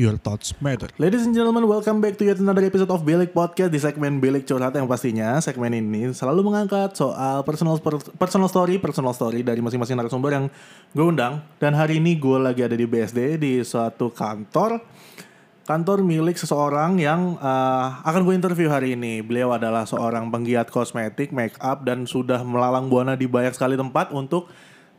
your thoughts matter. Ladies and gentlemen, welcome back to yet another episode of Bilik Podcast di segmen Bilik Curhat yang pastinya segmen ini selalu mengangkat soal personal personal story, personal story dari masing-masing narasumber yang gue undang. Dan hari ini gue lagi ada di BSD di suatu kantor kantor milik seseorang yang uh, akan gue interview hari ini. Beliau adalah seorang penggiat kosmetik, make up dan sudah melalang buana di banyak sekali tempat untuk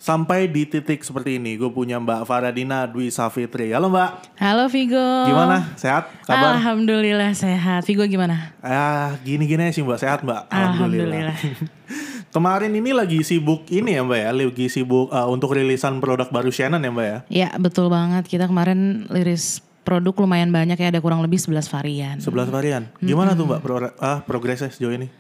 sampai di titik seperti ini. Gue punya Mbak Faradina Dwi Safitri. Halo Mbak. Halo Vigo. Gimana? Sehat? Kabar? Alhamdulillah sehat. Vigo gimana? Ah, gini-gini sih Mbak. Sehat Mbak. Alhamdulillah. Kemarin ini lagi sibuk ini ya Mbak ya, lagi sibuk uh, untuk rilisan produk baru Shannon ya Mbak ya? Ya betul banget, kita kemarin liris produk lumayan banyak ya, ada kurang lebih 11 varian. 11 varian. Gimana -hmm. tuh Mbak pro ah, progresnya sejauh ini?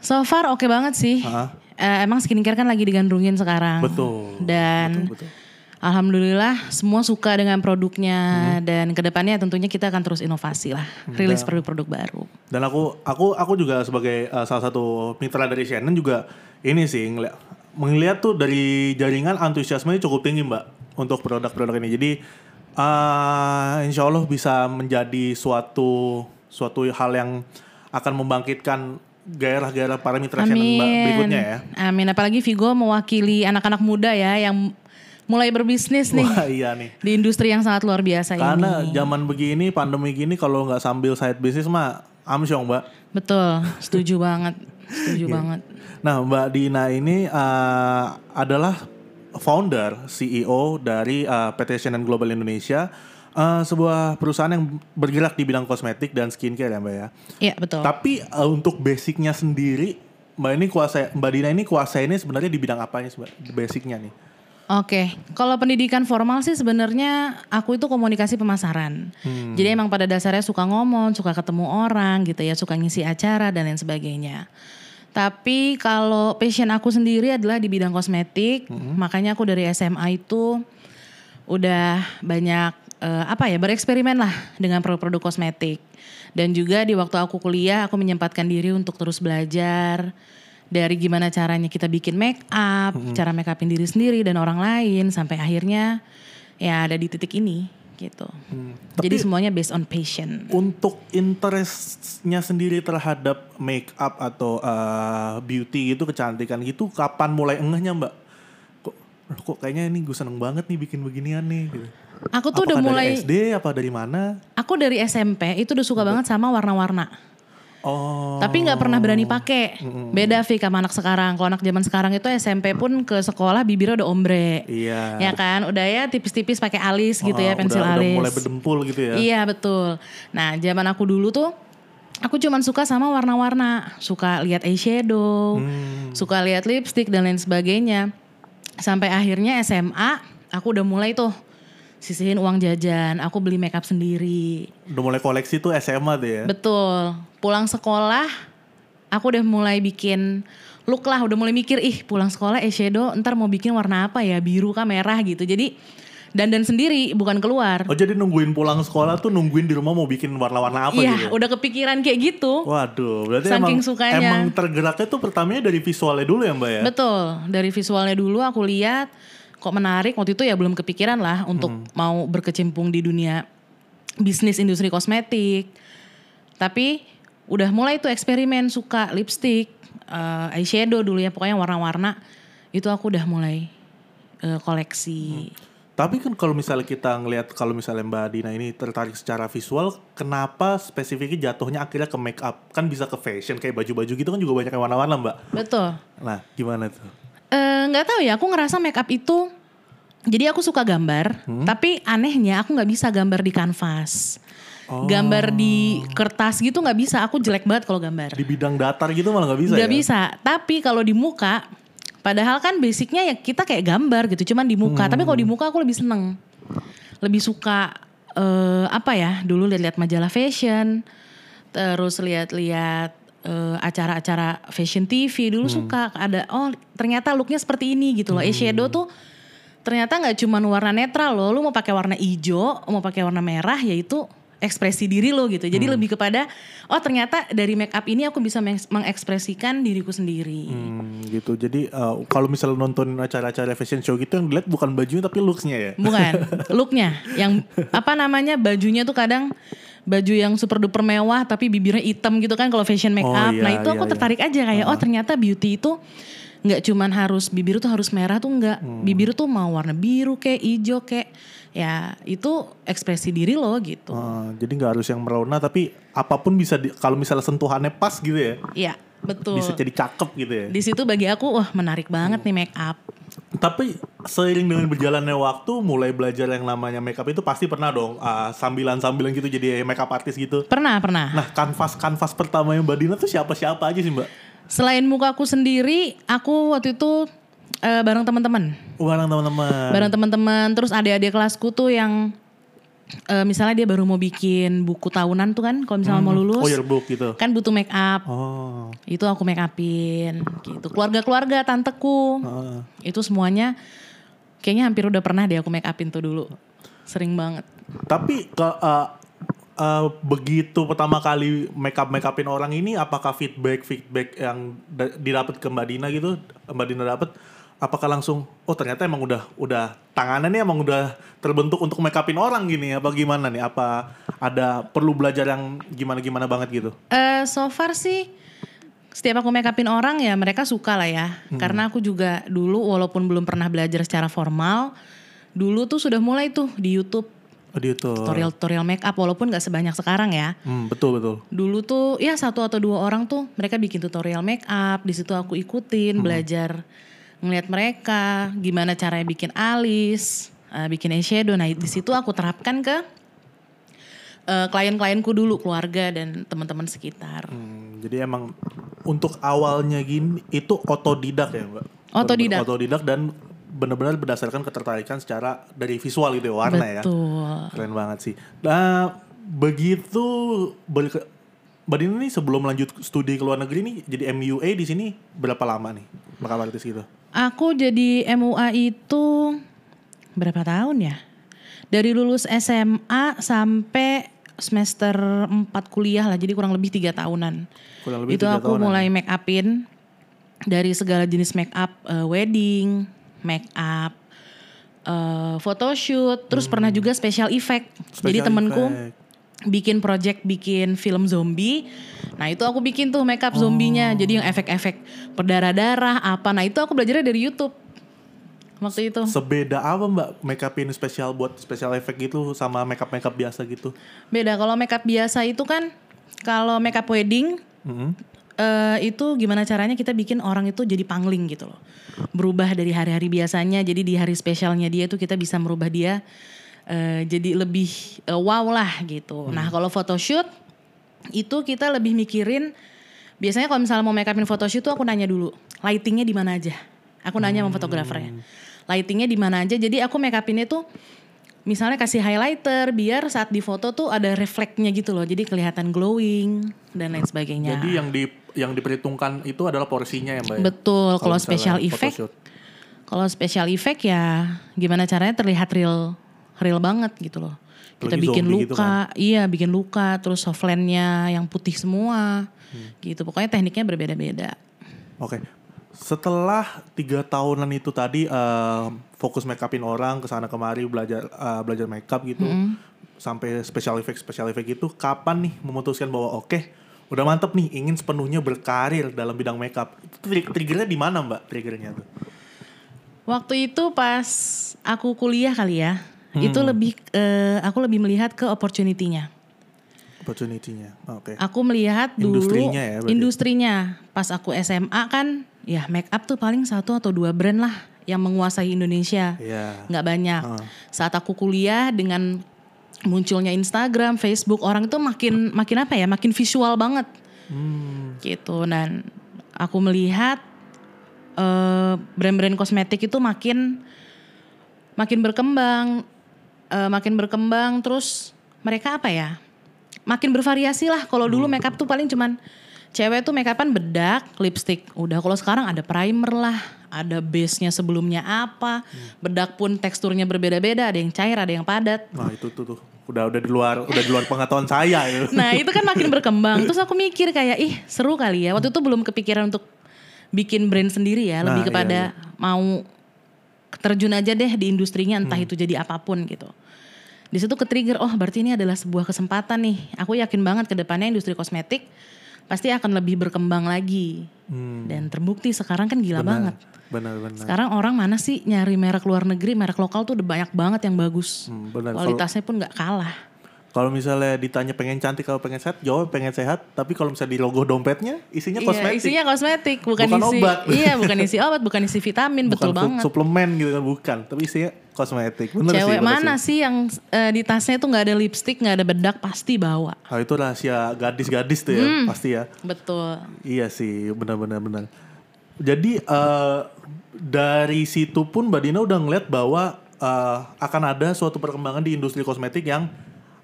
So far oke okay banget sih. Uh, emang skincare kan lagi digandrungin sekarang. Betul. Dan betul, betul. Alhamdulillah semua suka dengan produknya hmm. dan ke depannya tentunya kita akan terus inovasi lah, rilis produk-produk baru. Dan aku aku aku juga sebagai uh, salah satu mitra dari Shannon juga ini sih ngeliat, melihat tuh dari jaringan antusiasme cukup tinggi mbak untuk produk-produk ini. Jadi uh, insya Allah bisa menjadi suatu suatu hal yang akan membangkitkan gairah-gairah para mitra Amin. channel berikutnya ya. Amin. Apalagi Vigo mewakili anak-anak muda ya yang mulai berbisnis nih. Wah iya nih. Di industri yang sangat luar biasa Karena ini. Karena zaman begini, pandemi gini kalau nggak sambil side bisnis mah amsyong mbak. Betul, setuju banget. Setuju yeah. banget. Nah Mbak Dina ini uh, adalah founder CEO dari uh, PT Shannon Global Indonesia uh, sebuah perusahaan yang bergerak di bidang kosmetik dan skincare ya mbak ya. Iya betul. Tapi uh, untuk basicnya sendiri mbak ini kuasa mbak Dina ini kuasa ini sebenarnya di bidang apanya sih basicnya nih? Oke, okay. kalau pendidikan formal sih sebenarnya aku itu komunikasi pemasaran. Hmm. Jadi emang pada dasarnya suka ngomong, suka ketemu orang gitu ya, suka ngisi acara dan lain sebagainya. Tapi kalau passion aku sendiri adalah di bidang kosmetik, hmm. makanya aku dari SMA itu udah banyak uh, apa ya bereksperimen lah dengan produk-produk kosmetik dan juga di waktu aku kuliah aku menyempatkan diri untuk terus belajar dari gimana caranya kita bikin make up, hmm. cara make upin diri sendiri dan orang lain sampai akhirnya ya ada di titik ini gitu. Hmm. Jadi semuanya based on passion. Untuk interestnya sendiri terhadap make up atau uh, beauty gitu, kecantikan gitu, kapan mulai engehnya mbak? Kok, kok kayaknya ini gue seneng banget nih bikin beginian nih. Gitu. Aku tuh Apakah udah mulai dari SD apa dari mana? Aku dari SMP itu udah suka Betul. banget sama warna-warna. Oh. Tapi nggak pernah berani pakai. Beda Vi sama anak sekarang. Kalau anak zaman sekarang itu SMP pun ke sekolah bibirnya udah ombre. Iya. Ya kan, udah ya tipis-tipis pakai alis gitu ya, oh, pensil udah, alis. Udah mulai berdempul gitu ya. Iya, betul. Nah, zaman aku dulu tuh aku cuman suka sama warna-warna, suka lihat eyeshadow, hmm. suka lihat lipstick dan lain sebagainya. Sampai akhirnya SMA aku udah mulai tuh sisihin uang jajan, aku beli makeup sendiri. Udah mulai koleksi tuh SMA tuh ya? Betul. Pulang sekolah, aku udah mulai bikin look lah, udah mulai mikir, ih pulang sekolah eyeshadow ntar mau bikin warna apa ya, biru kah merah gitu. Jadi dandan sendiri bukan keluar. Oh jadi nungguin pulang sekolah tuh nungguin di rumah mau bikin warna-warna apa iya, gitu? Iya udah kepikiran kayak gitu. Waduh berarti Saking emang, sukanya. emang tergeraknya tuh pertamanya dari visualnya dulu ya mbak ya? Betul dari visualnya dulu aku lihat kok menarik waktu itu ya belum kepikiran lah untuk hmm. mau berkecimpung di dunia bisnis industri kosmetik tapi udah mulai tuh eksperimen suka lipstick uh, eyeshadow dulu ya pokoknya warna-warna itu aku udah mulai uh, koleksi hmm. Tapi kan kalau misalnya kita ngelihat kalau misalnya Mbak Dina ini tertarik secara visual, kenapa spesifiknya jatuhnya akhirnya ke make up? Kan bisa ke fashion kayak baju-baju gitu kan juga banyak yang warna-warna, Mbak. Betul. Nah, gimana tuh? Nggak tahu ya aku ngerasa make up itu jadi aku suka gambar hmm? tapi anehnya aku nggak bisa gambar di kanvas oh. gambar di kertas gitu nggak bisa aku jelek banget kalau gambar di bidang datar gitu malah nggak bisa nggak ya? bisa tapi kalau di muka padahal kan basicnya ya kita kayak gambar gitu cuman di muka hmm. tapi kalau di muka aku lebih seneng lebih suka uh, apa ya dulu lihat-lihat majalah fashion terus lihat-lihat uh, acara-acara fashion TV dulu hmm. suka ada oh ternyata looknya seperti ini gitu loh hmm. eyeshadow tuh ternyata nggak cuma warna netral loh. Lu mau pakai warna hijau, mau pakai warna merah, yaitu ekspresi diri lo gitu. Jadi lebih kepada oh ternyata dari make up ini aku bisa meng- mengekspresikan diriku sendiri. Hmm, gitu. Jadi eh, kalau misalnya nonton acara-acara fashion show gitu yang dilihat bukan bajunya tapi looksnya ya. Bukan, looknya yang apa namanya bajunya tuh kadang baju yang super duper mewah tapi bibirnya hitam gitu kan kalau fashion make Oh, iya, nah itu iya, aku iya. tertarik aja kayak oh ternyata beauty itu nggak cuman harus bibir tuh harus merah tuh nggak. Hmm. Bibir tuh mau warna biru kayak hijau kayak ya itu ekspresi diri lo gitu. Eh, jadi nggak harus yang merona tapi apa pun bisa di- kalau misalnya sentuhannya pas gitu ya. Iya, betul. Bisa jadi cakep gitu ya. Di situ bagi aku wah menarik banget nih make up. Tapi seiring dengan berjalannya waktu mulai belajar yang namanya makeup itu pasti pernah dong ah, sambilan-sambilan gitu jadi makeup artist gitu. Pernah, pernah. Nah kanvas-kanvas pertama yang Mbak Dina tuh siapa-siapa aja sih Mbak? Selain muka aku sendiri, aku waktu itu eh, bareng teman-teman. Barang teman-teman. bareng teman-teman terus adik-adik kelasku tuh yang eh, misalnya dia baru mau bikin buku tahunan tuh kan kalau misalnya mau lulus Oh yearbook gitu. kan butuh make up. Oh. itu aku make upin gitu. Keluarga-keluarga tanteku. Ah. itu semuanya kayaknya hampir udah pernah deh aku make upin tuh dulu. Sering banget. Tapi ke eh, eh, begitu pertama kali makeup makeupin orang ini, apakah feedback feedback yang da- didapat ke Mbak Dina gitu, Mbak Dina dapat, apakah langsung, oh ternyata emang udah udah tangannya emang udah terbentuk untuk makeupin orang gini, apa gimana nih? Apa ada perlu belajar yang gimana gimana banget gitu? Eh, so far sih setiap aku make upin orang ya mereka suka lah ya. Karena aku juga dulu walaupun belum pernah belajar secara formal, dulu tuh sudah mulai tuh di YouTube Oh di YouTube. tutorial-tutorial make up walaupun nggak sebanyak sekarang ya. Hmm, betul betul. Dulu tuh ya satu atau dua orang tuh mereka bikin tutorial make up, di situ aku ikutin belajar ngelihat mereka gimana caranya bikin alis, eh, bikin eyeshadow. Nah, di situ aku terapkan ke eh, klien-klienku dulu, keluarga dan teman-teman sekitar. Hmm, jadi emang untuk awalnya gini itu otodidak ya mbak? Otodidak. Otodidak dan benar-benar berdasarkan ketertarikan secara dari visual gitu ya warna ya. Betul. Keren banget sih. Nah begitu ber- Mbak Dina nih sebelum lanjut studi ke luar negeri nih jadi MUA di sini berapa lama nih makeup artist gitu? Aku jadi MUA itu berapa tahun ya? Dari lulus SMA sampai semester 4 kuliah lah, jadi kurang lebih tiga tahunan. Kurang lebih itu aku tahunan. ya? mulai make upin dari segala jenis make up, eh, wedding, make up, eh, photoshoot, terus pernah juga special effect. jadi Special temenku effect. Bikin project bikin film zombie. Nah itu aku bikin tuh make up zombinya. Jadi yang efek-efek berdarah-darah apa. Nah itu aku belajarnya dari YouTube. Waktu itu. Sebeda apa mbak makeupin spesial buat special effect gitu sama makeup makeup biasa gitu? Beda kalau make up biasa itu kan kalau make up wedding Mhm. eh, itu gimana caranya kita bikin orang itu jadi pangling gitu loh. Berubah dari hari-hari biasanya jadi di hari spesialnya dia itu kita bisa merubah dia eh, jadi lebih eh, wow lah gitu. Nah, kalau photoshoot itu kita lebih mikirin biasanya kalau misalnya mau make upin photoshoot tuh aku nanya dulu, lightingnya di mana aja. Aku nanya sama fotografernya. Lightingnya di mana aja. Jadi aku make upinnya tuh misalnya kasih highlighter biar saat di foto tuh ada refleksnya gitu loh. Jadi kelihatan glowing dan lain sebagainya. Jadi yang di yang diperhitungkan itu adalah porsinya ya mbak? ya? Betul, kalau special effect, kalau special effect ya gimana caranya terlihat real, real banget gitu loh. Kita Apalagi bikin zombie luka, gitu kan. iya bikin luka, terus softlandnya yang putih semua, Hmm. gitu. Pokoknya tekniknya berbeda-beda. Oke. Setelah tiga tahunan itu tadi eh, fokus make upin orang ke sana kemari belajar eh, belajar makeup gitu sampai special effect special effect itu kapan nih memutuskan bahwa oke udah mantep nih ingin sepenuhnya berkarir dalam bidang makeup triggernya di mana mbak triggernya tuh Waktu itu pas aku kuliah kali ya, Hmm. itu lebih eh, aku lebih melihat ke opportunity-nya. opportunity-nya oke Aku melihat dulu Industrinya ya berarti? industrinya. Pas aku SMA kan, ya make up tuh paling satu atau dua brand lah yang menguasai Indonesia. Iya. Nggak banyak. Ah. Saat aku kuliah dengan munculnya Instagram, Facebook, orang itu makin makin apa ya, makin visual banget. Hmm. Gitu. Dan aku melihat eh, brand-brand kosmetik itu makin makin berkembang, eh, makin berkembang. Terus mereka apa ya? Makin bervariasi lah. Kalau dulu makeup tuh paling cuman Cewek tuh make upan bedak, lipstick. Udah kalau sekarang ada primer lah, ada base-nya sebelumnya apa. Bedak pun teksturnya berbeda-beda, ada yang cair, ada yang padat. Nah itu tuh tuh udah udah di luar udah di luar pengetahuan saya. Nah itu kan makin berkembang. Terus aku mikir kayak ih seru kali ya. Waktu itu belum kepikiran untuk bikin brand sendiri ya. Nah, Lebih iya, kepada iya. mau terjun aja deh di industrinya entah Hmm. itu jadi apa pun gitu. Di situ ke-trigger, oh berarti ini adalah sebuah kesempatan nih. Aku yakin banget ke depannya industri kosmetik pasti akan lebih berkembang lagi. Dan terbukti sekarang kan gila banget. Benar benar. Sekarang orang mana sih nyari merek luar negeri, merek lokal tuh udah banyak banget yang bagus. Hmm, benar. Kualitasnya pun nggak kalah. Kalau misalnya ditanya pengen cantik kalau pengen sehat, jawab pengen sehat. Tapi kalau misalnya di logo dompetnya isinya Iya, kosmetik. isinya kosmetik, bukan, Bukan isi. obat. Iya, bukan isi obat, bukan isi vitamin, bukan betul su- banget. suplemen gitu kan bukan, tapi isinya kosmetik. Bener Cewek sih, bener mana sih. sih yang eh, di tasnya tuh nggak ada lipstick, nggak ada bedak, pasti bawa. Oh, itu rahasia gadis-gadis tuh ya, Hmm. pasti ya. Betul. Iya sih, benar-benar benar. Jadi eh, dari situ pun Mbak Dina udah ngeliat bahwa eh, akan ada suatu perkembangan di industri kosmetik yang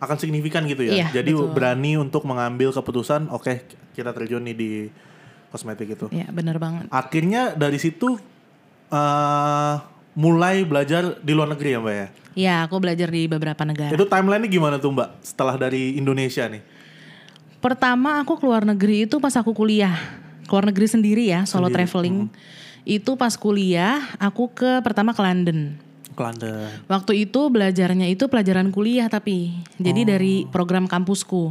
akan signifikan gitu ya. Iya, Jadi betul. berani untuk mengambil keputusan, oke kita terjun nih di kosmetik itu. Iya, bener banget. Akhirnya dari situ eh mulai belajar di luar negeri ya Mbak ya. Iya, aku belajar di beberapa negara. Itu timeline-nya gimana tuh Mbak setelah dari Indonesia nih? Pertama aku keluar negeri itu pas aku kuliah. Keluar negeri sendiri ya, solo Sendiri, traveling. Itu pas kuliah, aku ke pertama ke London. Ke London. Waktu itu belajarnya itu pelajaran kuliah tapi. Jadi dari program kampusku.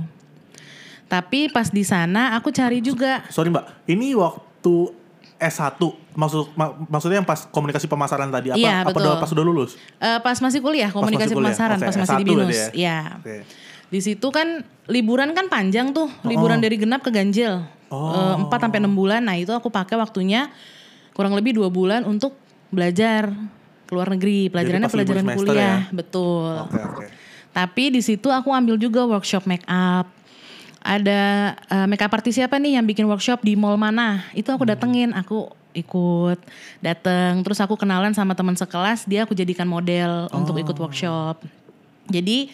Tapi pas di sana aku cari juga Sorry Mbak, ini waktu S1 maksud ma- maksudnya yang pas komunikasi pemasaran tadi apa Iya, apa udah pas udah lulus? Eh, pas masih kuliah komunikasi kuliah. pemasaran Oke, pas masih S1 di binus berarti ya, Oke. di situ kan liburan kan panjang tuh liburan dari genap ke ganjil Oh. 4 sampai enam bulan nah itu aku pakai waktunya kurang lebih dua bulan untuk belajar ke luar negeri. Pelajarannya pelajaran kuliah. ya? betul. Oke oke. tapi di situ aku ambil juga workshop make up. Ada eh, make up artis siapa nih yang bikin workshop di mall mana? Itu aku datengin aku ikut dateng. Terus aku kenalan sama teman sekelas dia aku jadikan model untuk ikut workshop. Jadi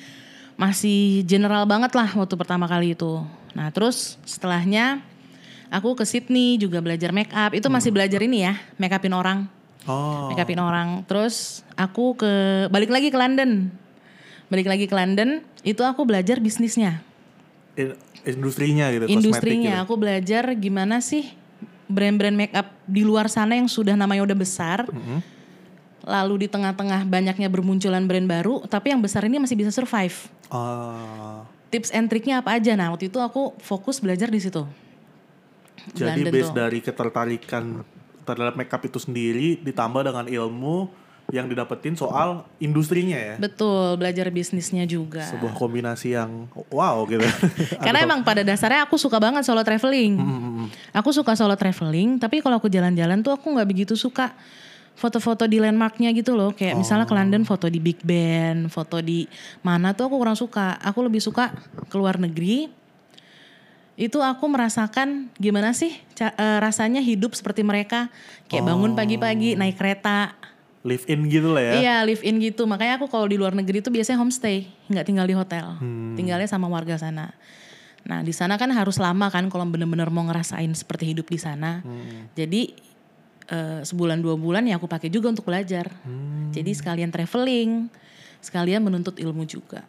masih general banget lah waktu pertama kali itu. Nah terus setelahnya aku ke Sydney juga belajar make up. Itu masih belajar ini ya make upin orang Oh. make upin orang. Terus aku ke balik lagi ke London. Balik lagi ke London, itu aku belajar bisnisnya. In- industrinya gitu, Industrinya, gitu. aku belajar gimana sih brand-brand make up di luar sana yang sudah namanya udah besar. Mm-hmm. Lalu di tengah-tengah banyaknya bermunculan brand baru, tapi yang besar ini masih bisa survive. Oh. Tips and triknya apa aja? Nah, waktu itu aku fokus belajar di situ. Di Jadi London base tuh. dari ketertarikan terhadap makeup itu sendiri ditambah dengan ilmu yang didapetin soal industrinya ya. Betul, belajar bisnisnya juga. Sebuah kombinasi yang wow gitu. Karena emang pada dasarnya aku suka banget solo traveling. Aku suka solo traveling, tapi kalau aku jalan-jalan tuh aku nggak begitu suka foto-foto di landmarknya gitu loh. Kayak misalnya ke London foto di Big Ben, foto di mana tuh aku kurang suka. Aku lebih suka ke luar negeri. Itu aku merasakan gimana sih ca- eh, rasanya hidup seperti mereka. Kayak bangun pagi-pagi naik kereta. Live in gitu lah ya. Iya live in gitu. Makanya aku kalau di luar negeri tuh biasanya homestay, nggak tinggal di hotel. Tinggalnya sama warga sana. Nah di sana kan harus lama kan kalau bener-bener mau ngerasain seperti hidup di sana. Jadi eh, sebulan dua bulan ya aku pakai juga untuk belajar. Jadi sekalian traveling, sekalian menuntut ilmu juga.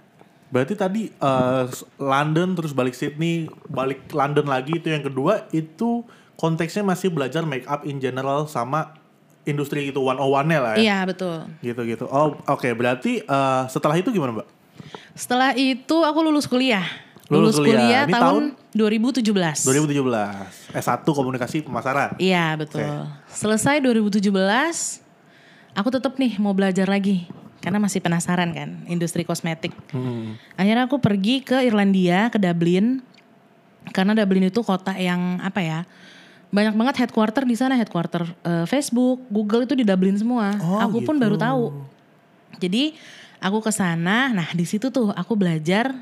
Berarti tadi eh, London terus balik Sydney, balik London lagi itu yang kedua itu konteksnya masih belajar make up in general sama industri itu one on one-nya lah ya. Iya betul. Gitu-gitu. Oh, oke. Berarti eh, setelah itu gimana, Mbak? Setelah itu aku lulus kuliah. Lulus kuliah. Ini tahun 2017. 2017. S1 Komunikasi Pemasaran. Iya betul. Selesai 2017, aku tetap nih mau belajar lagi karena masih penasaran kan industri kosmetik. Hmm. Akhirnya aku pergi ke Irlandia, ke Dublin, karena Dublin itu kota yang apa ya? Banyak banget headquarter di sana, headquarter eh, Facebook, Google itu di Dublin semua. Oh, aku pun gitu. baru tahu. Jadi aku ke sana, nah di situ tuh aku belajar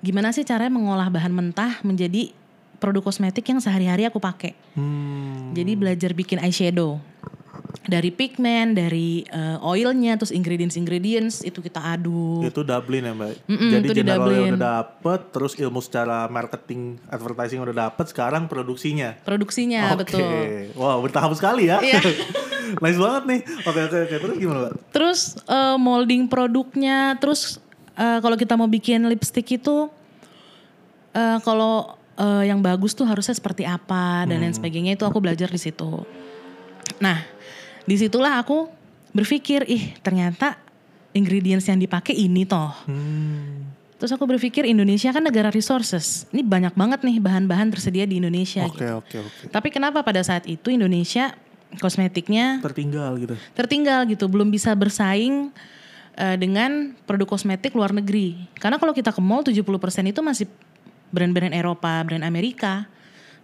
gimana sih caranya mengolah bahan mentah menjadi produk kosmetik yang sehari-hari aku pakai. Hmm. Jadi belajar bikin eyeshadow. Dari pigment, dari eh, oilnya, terus ingredients ingredients itu kita aduk. Itu Dublin ya mbak. Mm-mm, Jadi generalnya udah dapet, terus ilmu secara marketing, advertising udah dapet, sekarang produksinya. Produksinya Oke, betul. wow bertahap sekali ya. Iya. nice banget nih. Oke oke oke. Terus gimana mbak? Terus eh, molding produknya, terus eh, kalau kita mau bikin lipstick itu eh, kalau eh, yang bagus tuh harusnya seperti apa dan lain sebagainya itu aku belajar di situ. Nah, di situlah aku berpikir, ih ternyata ingredients yang dipakai ini toh. Hmm. Terus aku berpikir Indonesia kan negara resources. Ini banyak banget nih bahan-bahan tersedia di Indonesia. Oke gitu. oke oke. Tapi kenapa pada saat itu Indonesia kosmetiknya Tertinggal gitu. tertinggal gitu, belum bisa bersaing eh, dengan produk kosmetik luar negeri. Karena kalau kita ke mall 70% itu masih brand-brand Eropa, brand Amerika.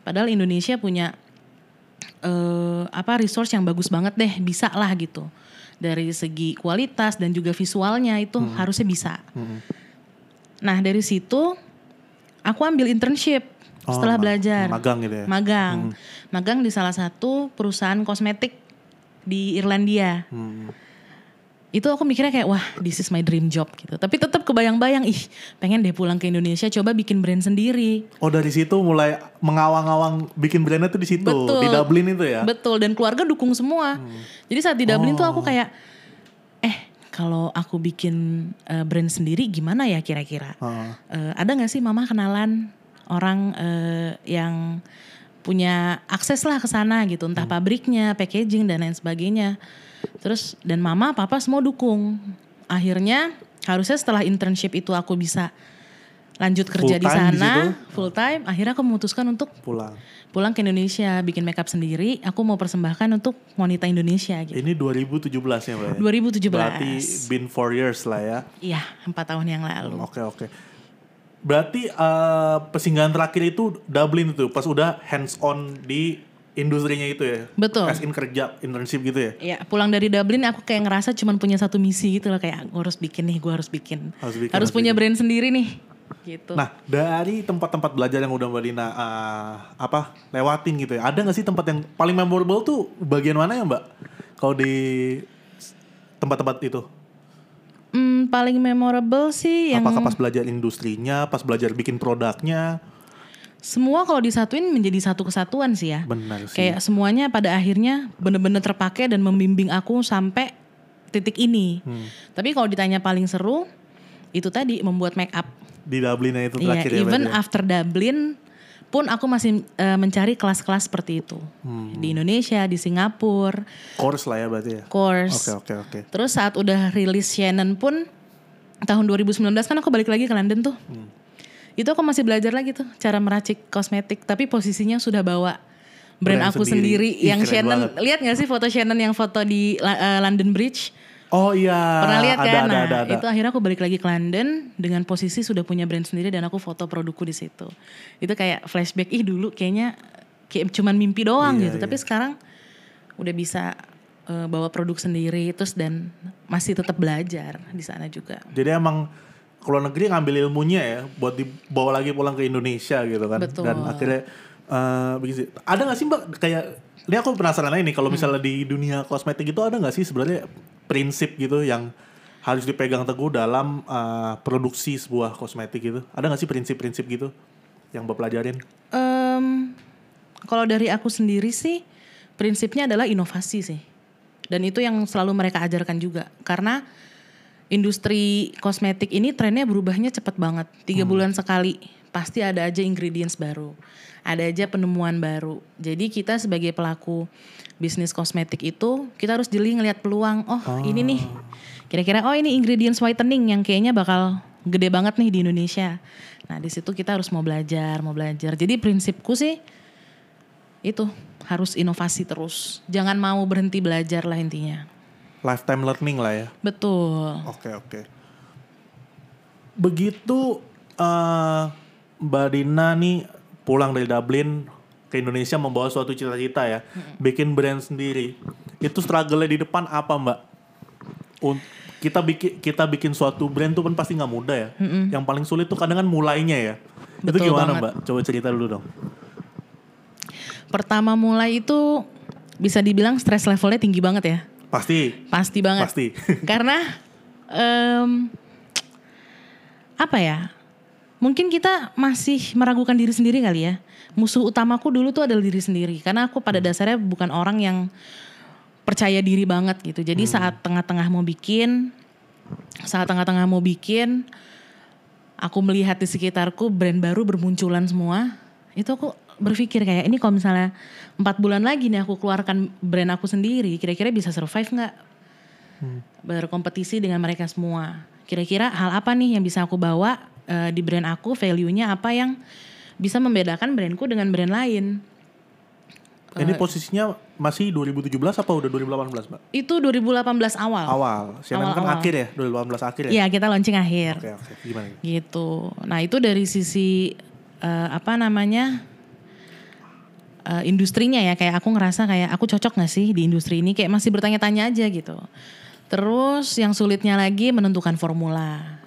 Padahal Indonesia punya eh, apa resource yang bagus banget deh, bisa lah gitu. Dari segi kualitas dan juga visualnya itu harusnya bisa. Hmm. Nah, dari situ aku ambil internship Oh, setelah ma- belajar. magang gitu ya? Magang. Magang di salah satu perusahaan kosmetik di Irlandia. Hmm. Itu aku mikirnya kayak wah this is my dream job gitu. Tapi tetap kebayang-bayang ih pengen deh pulang ke Indonesia coba bikin brand sendiri. Oh dari situ mulai mengawang-awang bikin brandnya tuh di situ Betul. di Dublin itu ya. Betul dan keluarga dukung semua. Jadi saat di Dublin tuh aku Oh. kayak eh kalau aku bikin eh, brand sendiri gimana ya kira-kira? Heeh. Eh, ada nggak sih mama kenalan orang eh, yang punya akses lah ke sana gitu, entah pabriknya, packaging dan lain sebagainya. Terus dan mama papa semua dukung. Akhirnya harusnya setelah internship itu aku bisa lanjut kerja Full di time di sana situ? full time. Akhirnya aku memutuskan untuk Pulang. pulang ke Indonesia bikin makeup sendiri. Aku mau persembahkan untuk wanita Indonesia gitu. Ini 2017 ya mbak? ya? 2017. Berarti been four years lah ya. Iya, empat tahun yang lalu. Oke oke. Berarti eh, persinggahan terakhir itu Dublin itu pas udah hands on di industrinya itu ya. Betul. As in kerja internship gitu ya. Iya, pulang dari Dublin aku kayak ngerasa cuman punya satu misi gitu loh kayak gue harus bikin nih, gue harus bikin. Harus bikin, harus harus punya brand sendiri nih. Gitu. Nah dari tempat-tempat belajar yang udah Mbak Dina eh, apa lewatin gitu ya. Ada nggak sih tempat yang paling memorable tuh bagian mana ya Mbak? Kalau di tempat-tempat itu? Hmm, paling memorable sih yang Apakah pas belajar industrinya, pas belajar bikin produknya? semua kalau disatuin menjadi satu kesatuan sih ya. Benar sih. Kayak semuanya pada akhirnya bener-bener terpakai dan membimbing aku sampai titik ini. Hmm. Tapi kalau ditanya paling seru itu tadi membuat make up. Di Dublinnya itu Iya, terakhir ya even berarti ya? after Dublin pun aku masih eh, mencari kelas-kelas seperti itu. Hmm. Di Indonesia, di Singapura, Course lah ya berarti ya? course. Oke oke oke. Terus saat udah rilis Shannon pun tahun 2019 kan aku balik lagi ke London tuh. Hmm. Itu aku masih belajar lagi tuh cara meracik kosmetik, tapi posisinya sudah bawa brand, Brand aku sendiri. sendiri, yang Shannon. Lihat gak sih foto Shannon yang foto di eh, London Bridge? Oh iya. Pernah lihat ada, kan? Ada, nah, ada, ada. itu akhirnya aku balik lagi ke London dengan posisi sudah punya brand sendiri dan aku foto produkku di situ. Itu kayak flashback, ih dulu kayaknya kayak cuman mimpi doang Iya, gitu. Tapi sekarang udah bisa eh, bawa produk sendiri terus dan masih tetap belajar di sana juga. Jadi emang ke luar negeri ngambil ilmunya ya buat dibawa lagi pulang ke Indonesia gitu kan. Betul. Dan akhirnya eh begitu. Ada gak sih mbak kayak ini aku penasaran aja nih kalau Hmm. misalnya di dunia kosmetik itu ada nggak sih sebenarnya prinsip gitu yang harus dipegang teguh dalam eh, produksi sebuah kosmetik gitu? Ada nggak sih prinsip-prinsip gitu yang mbak pelajarin? Em, kalau dari aku sendiri sih prinsipnya adalah inovasi sih. Dan itu yang selalu mereka ajarkan juga. Karena industri kosmetik ini trennya berubahnya cepat banget. Tiga bulan sekali pasti ada aja ingredients baru. Ada aja penemuan baru. Jadi kita sebagai pelaku bisnis kosmetik itu kita harus jeli ngelihat peluang. Oh ini nih kira-kira oh ini ingredients whitening yang kayaknya bakal gede banget nih di Indonesia. Nah di situ kita harus mau belajar, mau belajar. Jadi prinsipku sih itu harus inovasi terus. Jangan mau berhenti belajar lah intinya. Lifetime learning lah ya. Betul. Oke oke. Begitu eh, Mbak Dina nih pulang dari Dublin ke Indonesia membawa suatu cita-cita ya, bikin brand sendiri. Itu struggle-nya di depan apa Mbak? Un- kita bikin kita bikin suatu brand tuh kan pasti nggak mudah ya. Yang paling sulit tuh kadang kan mulainya ya. itu Betul gimana banget. Mbak? Coba cerita dulu dong. Pertama mulai itu bisa dibilang stress levelnya tinggi banget ya. Pasti. Pasti banget. Pasti. Karena em, apa ya? Mungkin kita masih meragukan diri sendiri kali ya. Musuh utamaku dulu tuh adalah diri sendiri. Karena aku pada dasarnya bukan orang yang percaya diri banget gitu. Jadi saat tengah-tengah mau bikin, saat tengah-tengah mau bikin, aku melihat di sekitarku brand baru bermunculan semua. Itu aku berpikir kayak ini kalau misalnya empat bulan lagi nih aku keluarkan brand aku sendiri, kira-kira bisa survive nggak? berkompetisi dengan mereka semua. Kira-kira hal apa nih yang bisa aku bawa eh, di brand aku, value-nya apa yang bisa membedakan brandku dengan brand lain. Ini posisinya masih 2017 apa udah 2018, Mbak? Itu 2018 awal. Awal. Siaran kan Awal-awal. akhir ya, 2018 akhir ya. Iya, kita launching akhir. Oke, oke. Gimana? Gitu. Nah, itu dari sisi eh, apa namanya? eh, industrinya ya kayak aku ngerasa kayak aku cocok gak sih di industri ini kayak masih bertanya-tanya aja gitu. Terus yang sulitnya lagi menentukan formula.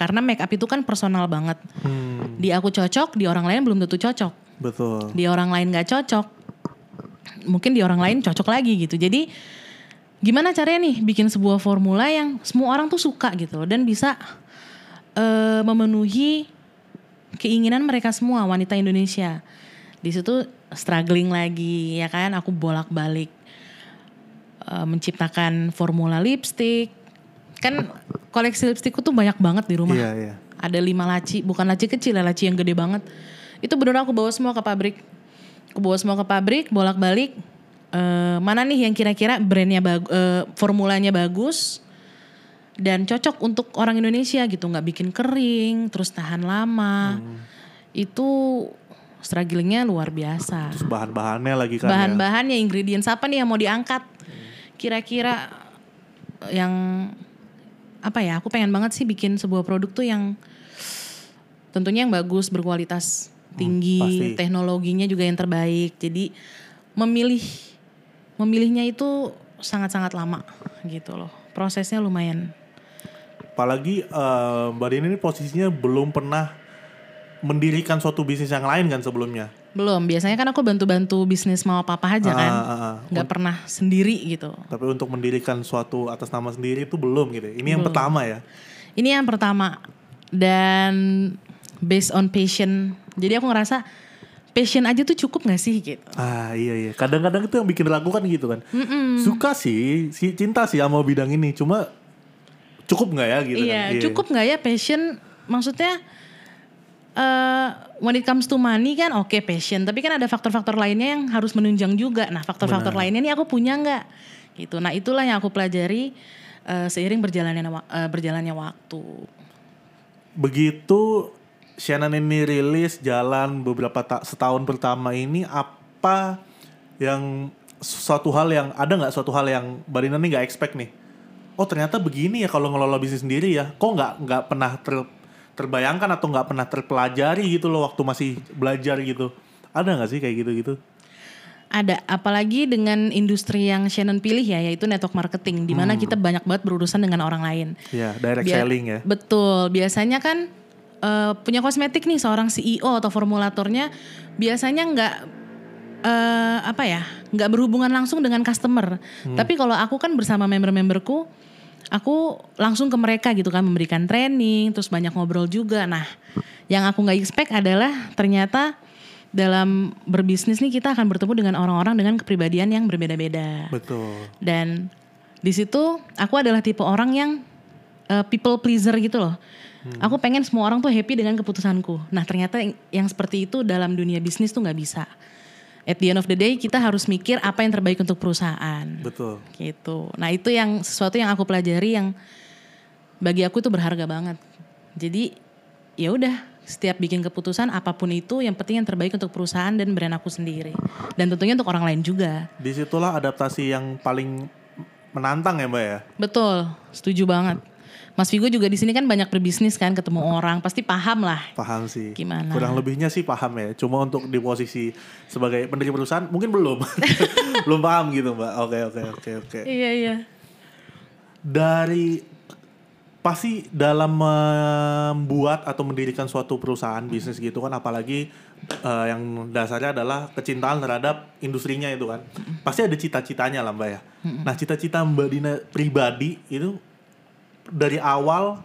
Karena make up itu kan personal banget. Hmm, Di aku cocok, di orang lain belum tentu cocok. betul. Di orang lain gak cocok, mungkin di orang lain cocok lagi gitu. Jadi gimana caranya nih bikin sebuah formula yang semua orang tuh suka gitu dan bisa eh, memenuhi keinginan mereka semua wanita Indonesia. Di situ struggling lagi ya kan, aku bolak-balik eh, menciptakan formula lipstick. Kan koleksi lipstickku tuh banyak banget di rumah Iya, iya. ada lima laci, bukan laci kecil ya, laci yang gede banget. Itu bener aku bawa semua ke pabrik. Aku bawa semua ke pabrik, bolak-balik. Eh, mana nih yang kira-kira brandnya bagus, formulanya bagus dan cocok untuk orang Indonesia gitu, nggak bikin kering, terus tahan lama. Itu strugglingnya luar biasa. Terus bahan-bahannya lagi kan ya. Bahan-bahannya, ingredients apa nih yang mau diangkat? Kira-kira yang apa ya? Aku pengen banget sih bikin sebuah produk tuh yang tentunya yang bagus, berkualitas tinggi, pasti. teknologinya juga yang terbaik. Jadi memilih memilihnya itu sangat-sangat lama gitu loh. Prosesnya lumayan. Apalagi eh, Mbak Dini ini posisinya belum pernah mendirikan suatu bisnis yang lain kan sebelumnya. Belum, biasanya kan aku bantu-bantu bisnis mau apa-apa aja kan. Ah, ah, ah. nggak pernah sendiri gitu. Tapi untuk mendirikan suatu atas nama sendiri itu belum gitu. Ini yang pertama ya. Ini yang pertama dan based on passion. Jadi aku ngerasa passion aja tuh cukup gak sih gitu. Ah iya iya. Kadang-kadang itu yang bikin ragu kan gitu kan. Suka sih, si cinta sih sama bidang ini. Cuma cukup nggak ya gitu iya, kan. cukup nggak ya passion? Maksudnya eh when it comes to money kan oke passion, tapi kan ada faktor-faktor lainnya yang harus menunjang juga. Nah, faktor-faktor lainnya nih aku punya nggak? Gitu. Nah, itulah yang aku pelajari eh, seiring berjalannya eh, berjalannya waktu. Begitu Shannon ini rilis jalan beberapa ta- setahun pertama ini apa yang suatu hal yang ada nggak suatu hal yang Mbak Rina nih nggak expect nih? Oh ternyata begini ya kalau ngelola bisnis sendiri ya. Kok nggak nggak pernah ter- terbayangkan atau nggak pernah terpelajari gitu loh waktu masih belajar gitu. Ada nggak sih kayak gitu-gitu? Ada, apalagi dengan industri yang Shannon pilih ya, yaitu network marketing, di mana kita banyak banget berurusan dengan orang lain. Ya direct Bia- selling ya. Betul, biasanya kan eh, punya kosmetik nih seorang CEO atau formulatornya biasanya nggak eh, apa ya, nggak berhubungan langsung dengan customer. Tapi kalau aku kan bersama member-memberku, aku langsung ke mereka gitu kan memberikan training, terus banyak ngobrol juga. Nah, yang aku nggak expect adalah ternyata dalam berbisnis nih kita akan bertemu dengan orang-orang dengan kepribadian yang berbeda-beda. Betul. Dan di situ aku adalah tipe orang yang uh, people pleaser gitu loh. Aku pengen semua orang tuh happy dengan keputusanku. Nah ternyata yang, yang seperti itu dalam dunia bisnis tuh nggak bisa. At the end of the day kita harus mikir apa yang terbaik untuk perusahaan. Betul. Gitu. Nah itu yang sesuatu yang aku pelajari yang bagi aku itu berharga banget. Jadi ya udah setiap bikin keputusan apa pun itu yang penting yang terbaik untuk perusahaan dan brand aku sendiri. Dan tentunya untuk orang lain juga. Di situlah adaptasi yang paling menantang ya mbak ya. Betul, setuju banget. Mas Vigo juga di sini kan banyak berbisnis kan, ketemu orang, pasti paham lah. Paham sih. Gimana? Kurang lebihnya sih paham ya. Cuma untuk di posisi sebagai pendiri perusahaan mungkin belum. belum paham gitu mbak. Oke oke oke oke. Iya iya. Dari pasti dalam membuat atau mendirikan suatu perusahaan bisnis gitu kan apalagi eh, yang dasarnya adalah kecintaan terhadap industrinya itu kan pasti ada cita-citanya lah mbak ya nah cita-cita mbak Dina pribadi itu dari awal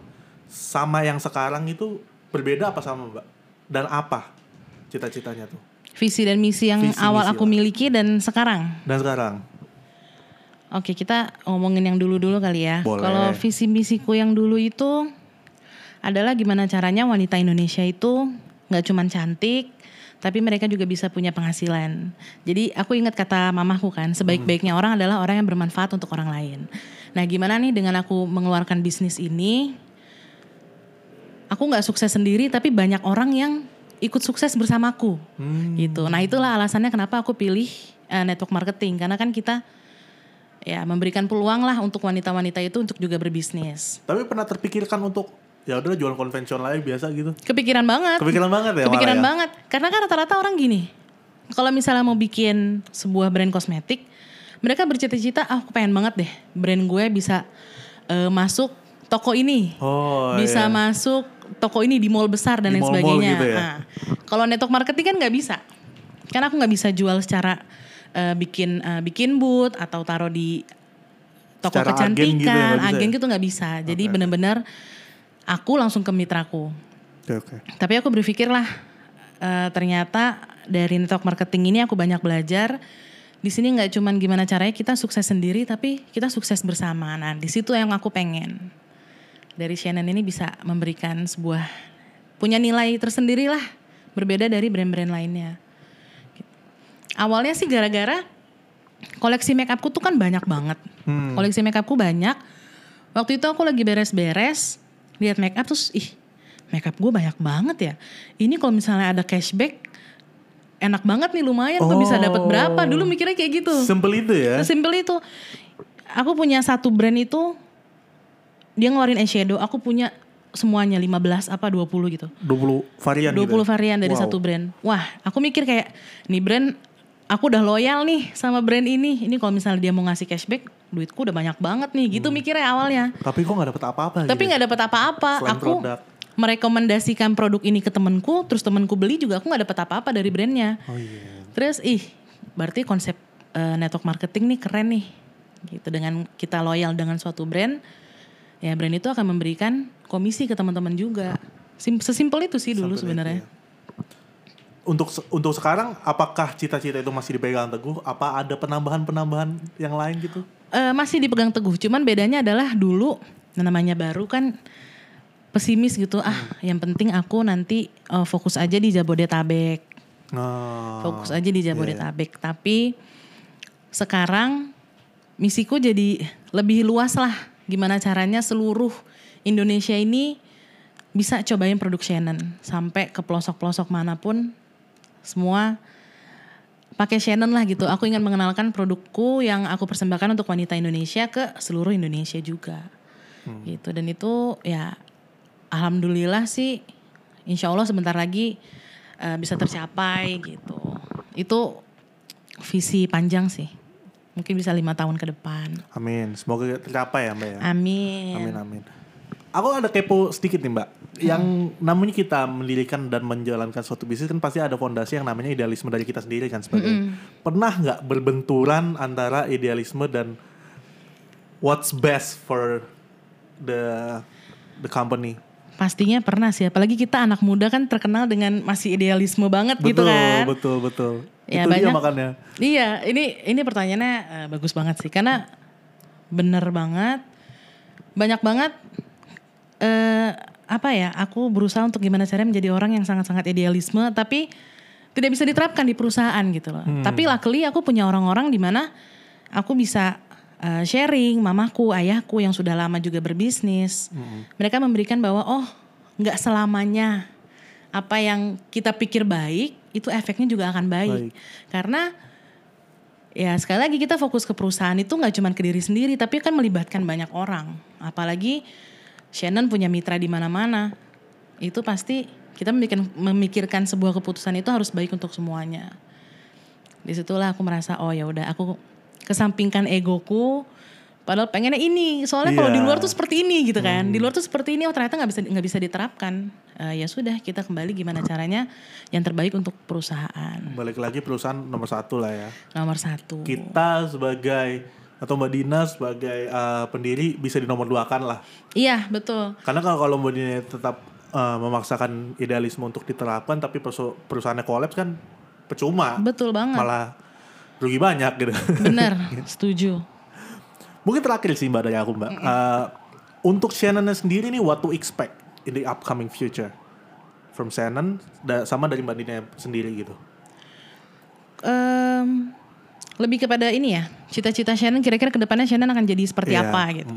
sama yang sekarang itu berbeda apa sama mbak dan apa cita-citanya tuh Visi dan misi yang Visi, awal misi aku lah. miliki dan sekarang. dan sekarang Oke, kita ngomongin yang dulu-dulu kali ya. Kalau visi misiku yang dulu itu adalah gimana caranya wanita Indonesia itu nggak cuman cantik, tapi mereka juga bisa punya penghasilan. Jadi aku ingat kata mamaku kan, sebaik-baiknya orang adalah orang yang bermanfaat untuk orang lain. Nah, gimana nih dengan aku mengeluarkan bisnis ini? Aku nggak sukses sendiri, tapi banyak orang yang ikut sukses bersamaku, gitu. Nah, itulah alasannya kenapa aku pilih eh, network marketing, karena kan kita ya memberikan peluang lah untuk wanita-wanita itu untuk juga berbisnis. tapi pernah terpikirkan untuk ya udah jual konvensional aja biasa gitu Kepikiran banget. kepikiran banget ya Kepikiran ya? banget. Karena kan rata-rata orang gini. Kalau misalnya mau bikin sebuah brand kosmetik, mereka bercita-cita, ah aku pengen banget deh brand gue bisa eh, masuk toko ini. oh bisa iya. masuk toko ini di mall besar dan Di lain mall-mall sebagainya. gitu ya? Nah, kalau network marketing kan nggak bisa. Karena aku nggak bisa jual secara eh, bikin eh, bikin booth atau taruh di toko Secara agen kecantikan, gitu ya, nggak bisa agen ya? gitu nggak bisa. Jadi benar-benar aku langsung ke mitraku. oke oke Tapi aku berpikir lah eh, ternyata dari network marketing ini aku banyak belajar. Di sini nggak cuman gimana caranya kita sukses sendiri, tapi kita sukses bersama. Nah, di situ yang aku pengen dari Shannon ini bisa memberikan sebuah punya nilai tersendiri lah, berbeda dari brand-brand lainnya. Awalnya sih gara-gara koleksi make upku tuh kan banyak banget. Koleksi make upku banyak. Waktu itu aku lagi beres-beres, lihat make up terus ih, make up gue banyak banget ya. Ini kalau misalnya ada cashback enak banget nih lumayan gue bisa dapat Oh. berapa. Dulu mikirnya kayak gitu. Simple itu ya. Sesimpel itu. Aku punya satu brand itu dia ngeluarin eyeshadow, aku punya semuanya 15 apa 20 gitu. 20 varian 20 gitu. ya? varian dari Wow. satu brand. Wah, aku mikir kayak nih brand aku udah loyal nih sama brand ini. Ini kalau misalnya dia mau ngasih cashback, duitku udah banyak banget nih. Gitu mikirnya awalnya. Tapi kok nggak dapet apa-apa Tapi gitu. nggak dapat apa-apa. Selain Aku produk. merekomendasikan produk ini ke temenku, terus temenku beli juga aku nggak dapat apa-apa dari brandnya. Oh iya. Terus ih, berarti konsep eh, network marketing nih keren nih. Gitu dengan kita loyal dengan suatu brand, ya brand itu akan memberikan komisi ke teman-teman juga. Sim- sesimpel itu sih dulu sebenarnya. itu ya. Untuk untuk sekarang apakah cita-cita itu masih dipegang teguh? Apa ada penambahan-penambahan yang lain gitu? Eh, masih dipegang teguh, cuman bedanya adalah dulu namanya baru kan pesimis gitu. Ah, yang penting aku nanti eh, fokus aja di Jabodetabek. Nah, fokus aja di iya, Jabodetabek. Tapi sekarang misiku jadi lebih luas lah. Gimana caranya seluruh Indonesia ini bisa cobain produk Shannon sampai ke pelosok-pelosok mana pun semua pakai Shannon lah gitu. Aku ingin mengenalkan produkku yang aku persembahkan untuk wanita Indonesia ke seluruh Indonesia juga. Gitu dan itu ya alhamdulillah sih insya Allah sebentar lagi eh, bisa tercapai gitu. Itu visi panjang sih. Mungkin bisa lima tahun ke depan. Amin. Semoga tercapai ya Mbak ya. Amin. Amin amin. Aku ada kepo sedikit nih Mbak. Yang namanya kita mendirikan dan menjalankan suatu bisnis kan pasti ada fondasi yang namanya idealisme dari kita sendiri kan sebagai. Pernah nggak berbenturan antara idealisme dan what's best for the the company? Pastinya pernah sih. Apalagi kita anak muda kan terkenal dengan masih idealisme banget gitu betul, kan. betul, betul. Ya, Itu dia banyak- makanya. Iya, ini ini pertanyaannya eh, bagus banget sih karena bener banget, banyak banget eh apa ya? Aku berusaha untuk gimana caranya menjadi orang yang sangat-sangat idealisme, tapi tidak bisa diterapkan di perusahaan gitu loh. Tapi luckily aku punya orang-orang di mana aku bisa eh, sharing, mamaku, ayahku yang sudah lama juga berbisnis. Mereka memberikan bahwa oh nggak selamanya apa yang kita pikir baik itu efeknya juga akan baik. Baik. Karena ya sekali lagi kita fokus ke perusahaan itu nggak cuma ke diri sendiri tapi kan melibatkan banyak orang. Apalagi Shannon punya mitra di mana-mana. Itu pasti kita memikirkan, memikirkan sebuah keputusan itu harus baik untuk semuanya. Di situlah aku merasa oh ya udah aku kesampingkan egoku, Padahal pengennya ini, soalnya kalau Iya. di luar tuh seperti ini gitu kan. Di luar tuh seperti ini, oh ternyata nggak bisa nggak bisa diterapkan. Eh, ya sudah, kita kembali gimana caranya yang terbaik untuk perusahaan. Balik lagi perusahaan nomor satu lah ya. Nomor satu. Kita sebagai atau Mbak Dina sebagai eh, pendiri bisa di nomor dua kan lah. Iya betul. Karena kalau kalau Mbak Dina tetap eh, memaksakan idealisme untuk diterapkan tapi perusa- perusahaannya kolaps kan percuma. Betul banget. Malah rugi banyak gitu. Bener, setuju. Mungkin terakhir sih Mbak dari aku Mbak. Eh, untuk Shannon sendiri nih what to expect in the upcoming future from Shannon da- sama dari Mbak Dina sendiri gitu. Em, lebih kepada ini ya, cita-cita Shannon kira-kira ke depannya Shannon akan jadi seperti Iya, apa gitu.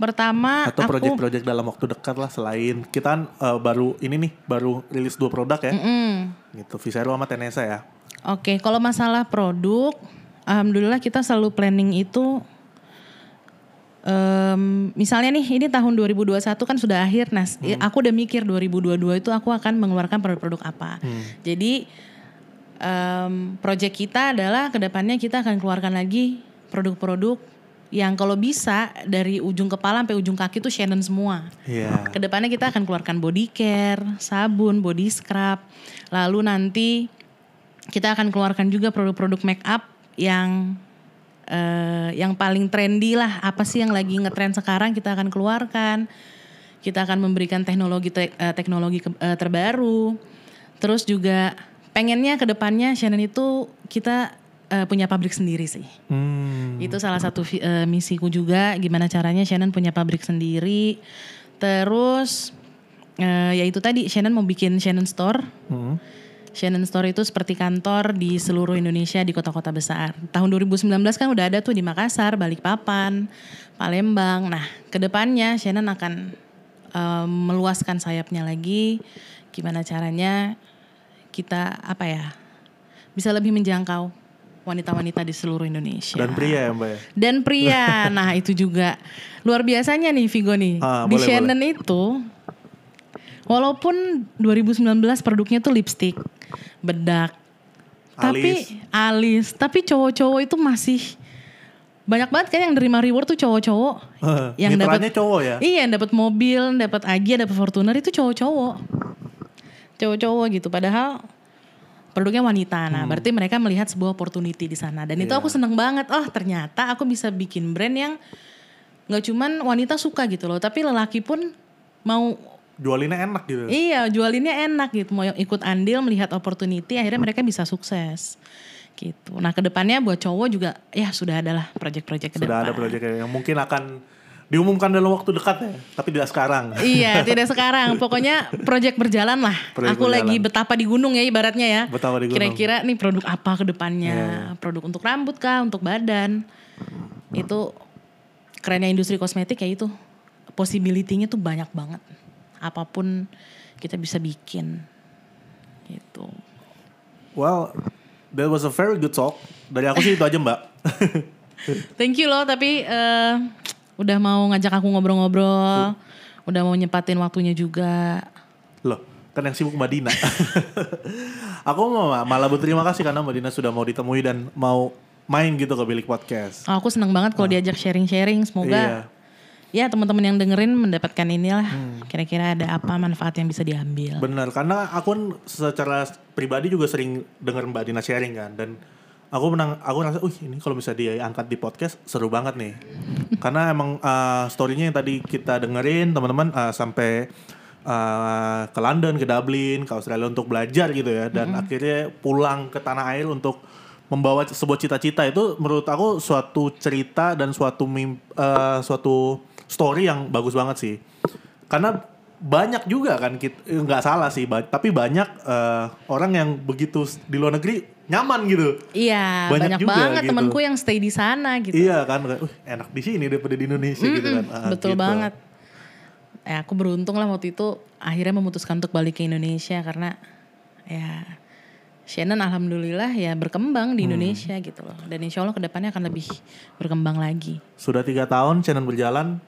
Pertama Atau project-project dalam waktu dekat lah selain kita kan eh, baru ini nih baru rilis dua produk ya. Mm, Gitu Visero sama Tenesa ya. Oke, kalau masalah produk, alhamdulillah kita selalu planning itu. em, misalnya nih, ini tahun 2021 kan sudah akhir, Nas. Aku udah mikir 2022 itu aku akan mengeluarkan produk-produk apa. Jadi em, project kita adalah ke depannya kita akan keluarkan lagi produk-produk yang kalau bisa dari ujung kepala sampai ujung kaki tuh Shannon semua. Iya. Ke depannya kita akan keluarkan body care, sabun, body scrub. Lalu nanti kita akan keluarkan juga produk-produk make up yang eh, yang paling trendy lah. Apa sih yang lagi ngetren sekarang kita akan keluarkan. Kita akan memberikan teknologi te- eh, teknologi ke- eh, terbaru. Terus juga pengennya ke depannya Shannon itu kita eh, punya pabrik sendiri sih. Hmm. Itu salah satu eh, misiku juga gimana caranya Shannon punya pabrik sendiri. Terus eh, ya itu tadi Shannon mau bikin Shannon Store. Hmm. Shannon Store itu seperti kantor di seluruh Indonesia di kota-kota besar. Tahun 2019 kan udah ada tuh di Makassar, Balikpapan, Palembang. Nah, ke depannya Shannon akan eh, meluaskan sayapnya lagi. Gimana caranya kita apa ya bisa lebih menjangkau wanita-wanita di seluruh Indonesia. Dan pria ya Mbak ya. Dan pria, nah itu juga luar biasanya nih Vigo nih. Ah, Di boleh, Shannon itu, walaupun 2019 produknya tuh lipstick, bedak, tapi alis, tapi cowok-cowok itu masih banyak banget kan yang nerima reward tuh cowok-cowok. yang Mitranya dapat cowok ya. Iya, yang dapat mobil, dapat Agia, dapat Fortuner itu cowok-cowok. Cowok-cowok gitu. Padahal produknya wanita. Nah, berarti mereka melihat sebuah opportunity di sana. Dan itu Iya. aku seneng banget. Oh, ternyata aku bisa bikin brand yang nggak cuman wanita suka gitu loh, tapi lelaki pun mau Jualinnya enak gitu. iya jualinnya enak gitu. Mau ikut andil melihat opportunity, akhirnya mereka bisa sukses. Gitu. Nah, ke depannya buat cowok juga ya sudah adalah project-project ke Sudah ada proyek yang mungkin akan diumumkan dalam waktu dekat ya, tapi tidak sekarang. Iya, tidak sekarang. Pokoknya project berjalan lah. Proyek Aku lagi berjalan. betapa di gunung ya ibaratnya ya. Betapa di gunung. Iya, Kira-kira nih produk apa ke depannya? Produk untuk rambut kah, untuk badan? Itu kerennya industri kosmetik ya itu. Possibility-nya tuh banyak banget. Apa pun kita bisa bikin. Gitu. Well, that was a very good talk. Dari aku sih itu aja Mbak. Thank you loh tapi eh, udah mau ngajak aku ngobrol-ngobrol. Udah mau nyepatin waktunya juga. Loh, kan yang sibuk Mbak Dina. aku mau malah berterima kasih karena Mbak Dina sudah mau ditemui dan mau main gitu ke Bilik Podcast. Oh, aku senang banget kalau diajak sharing-sharing. Semoga ya teman-teman yang dengerin mendapatkan inilah. Kira-kira ada apa manfaat yang bisa diambil. Bener, karena aku kan secara pribadi juga sering denger Mbak Dina sharing kan dan aku menang aku rasa, uh ini kalau bisa dia angkat di podcast seru banget nih. karena emang uh, story-nya yang tadi kita dengerin teman-teman uh, sampai uh, ke London, ke Dublin, ke Australia untuk belajar gitu ya dan akhirnya pulang ke tanah air untuk membawa sebuah cita-cita itu menurut aku suatu cerita dan suatu mim, uh, suatu story yang bagus banget sih. Karena banyak juga kan kita nggak salah sih, ba- tapi banyak eh, orang yang begitu di luar negeri nyaman gitu. Iya, Banyak banyak, juga banget gitu. temanku yang stay di sana gitu. Iya kan, "Wih, enak di sini daripada di Indonesia gitu kan. Ah, Betul gitu. banget. Eh, aku beruntung lah waktu itu akhirnya memutuskan untuk balik ke Indonesia karena ya Shannon alhamdulillah ya berkembang Hmm. di Indonesia gitu loh. Dan insya Allah ke depannya akan lebih berkembang lagi. Sudah tiga tahun channel berjalan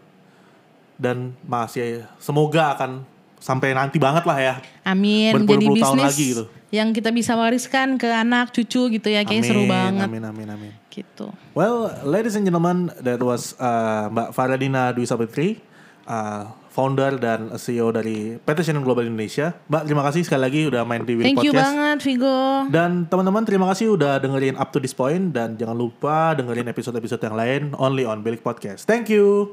dan masih semoga akan sampai nanti banget lah ya. Amin. Jadi Berpuluh-puluh tahun bisnis lagi gitu. yang kita bisa wariskan ke anak cucu gitu ya kayak seru banget Amin, amin, amin. gitu. Well, ladies and gentlemen, that was uh, Mbak Faradina Dwi Sabitri, uh, founder dan CEO dari PT Channel Global Indonesia. Mbak, terima kasih sekali lagi udah main di Willy Thank you Podcast. banget Vigo. Dan teman-teman terima kasih udah dengerin up to this point dan jangan lupa dengerin episode-episode yang lain only on Bilik Podcast. Thank you.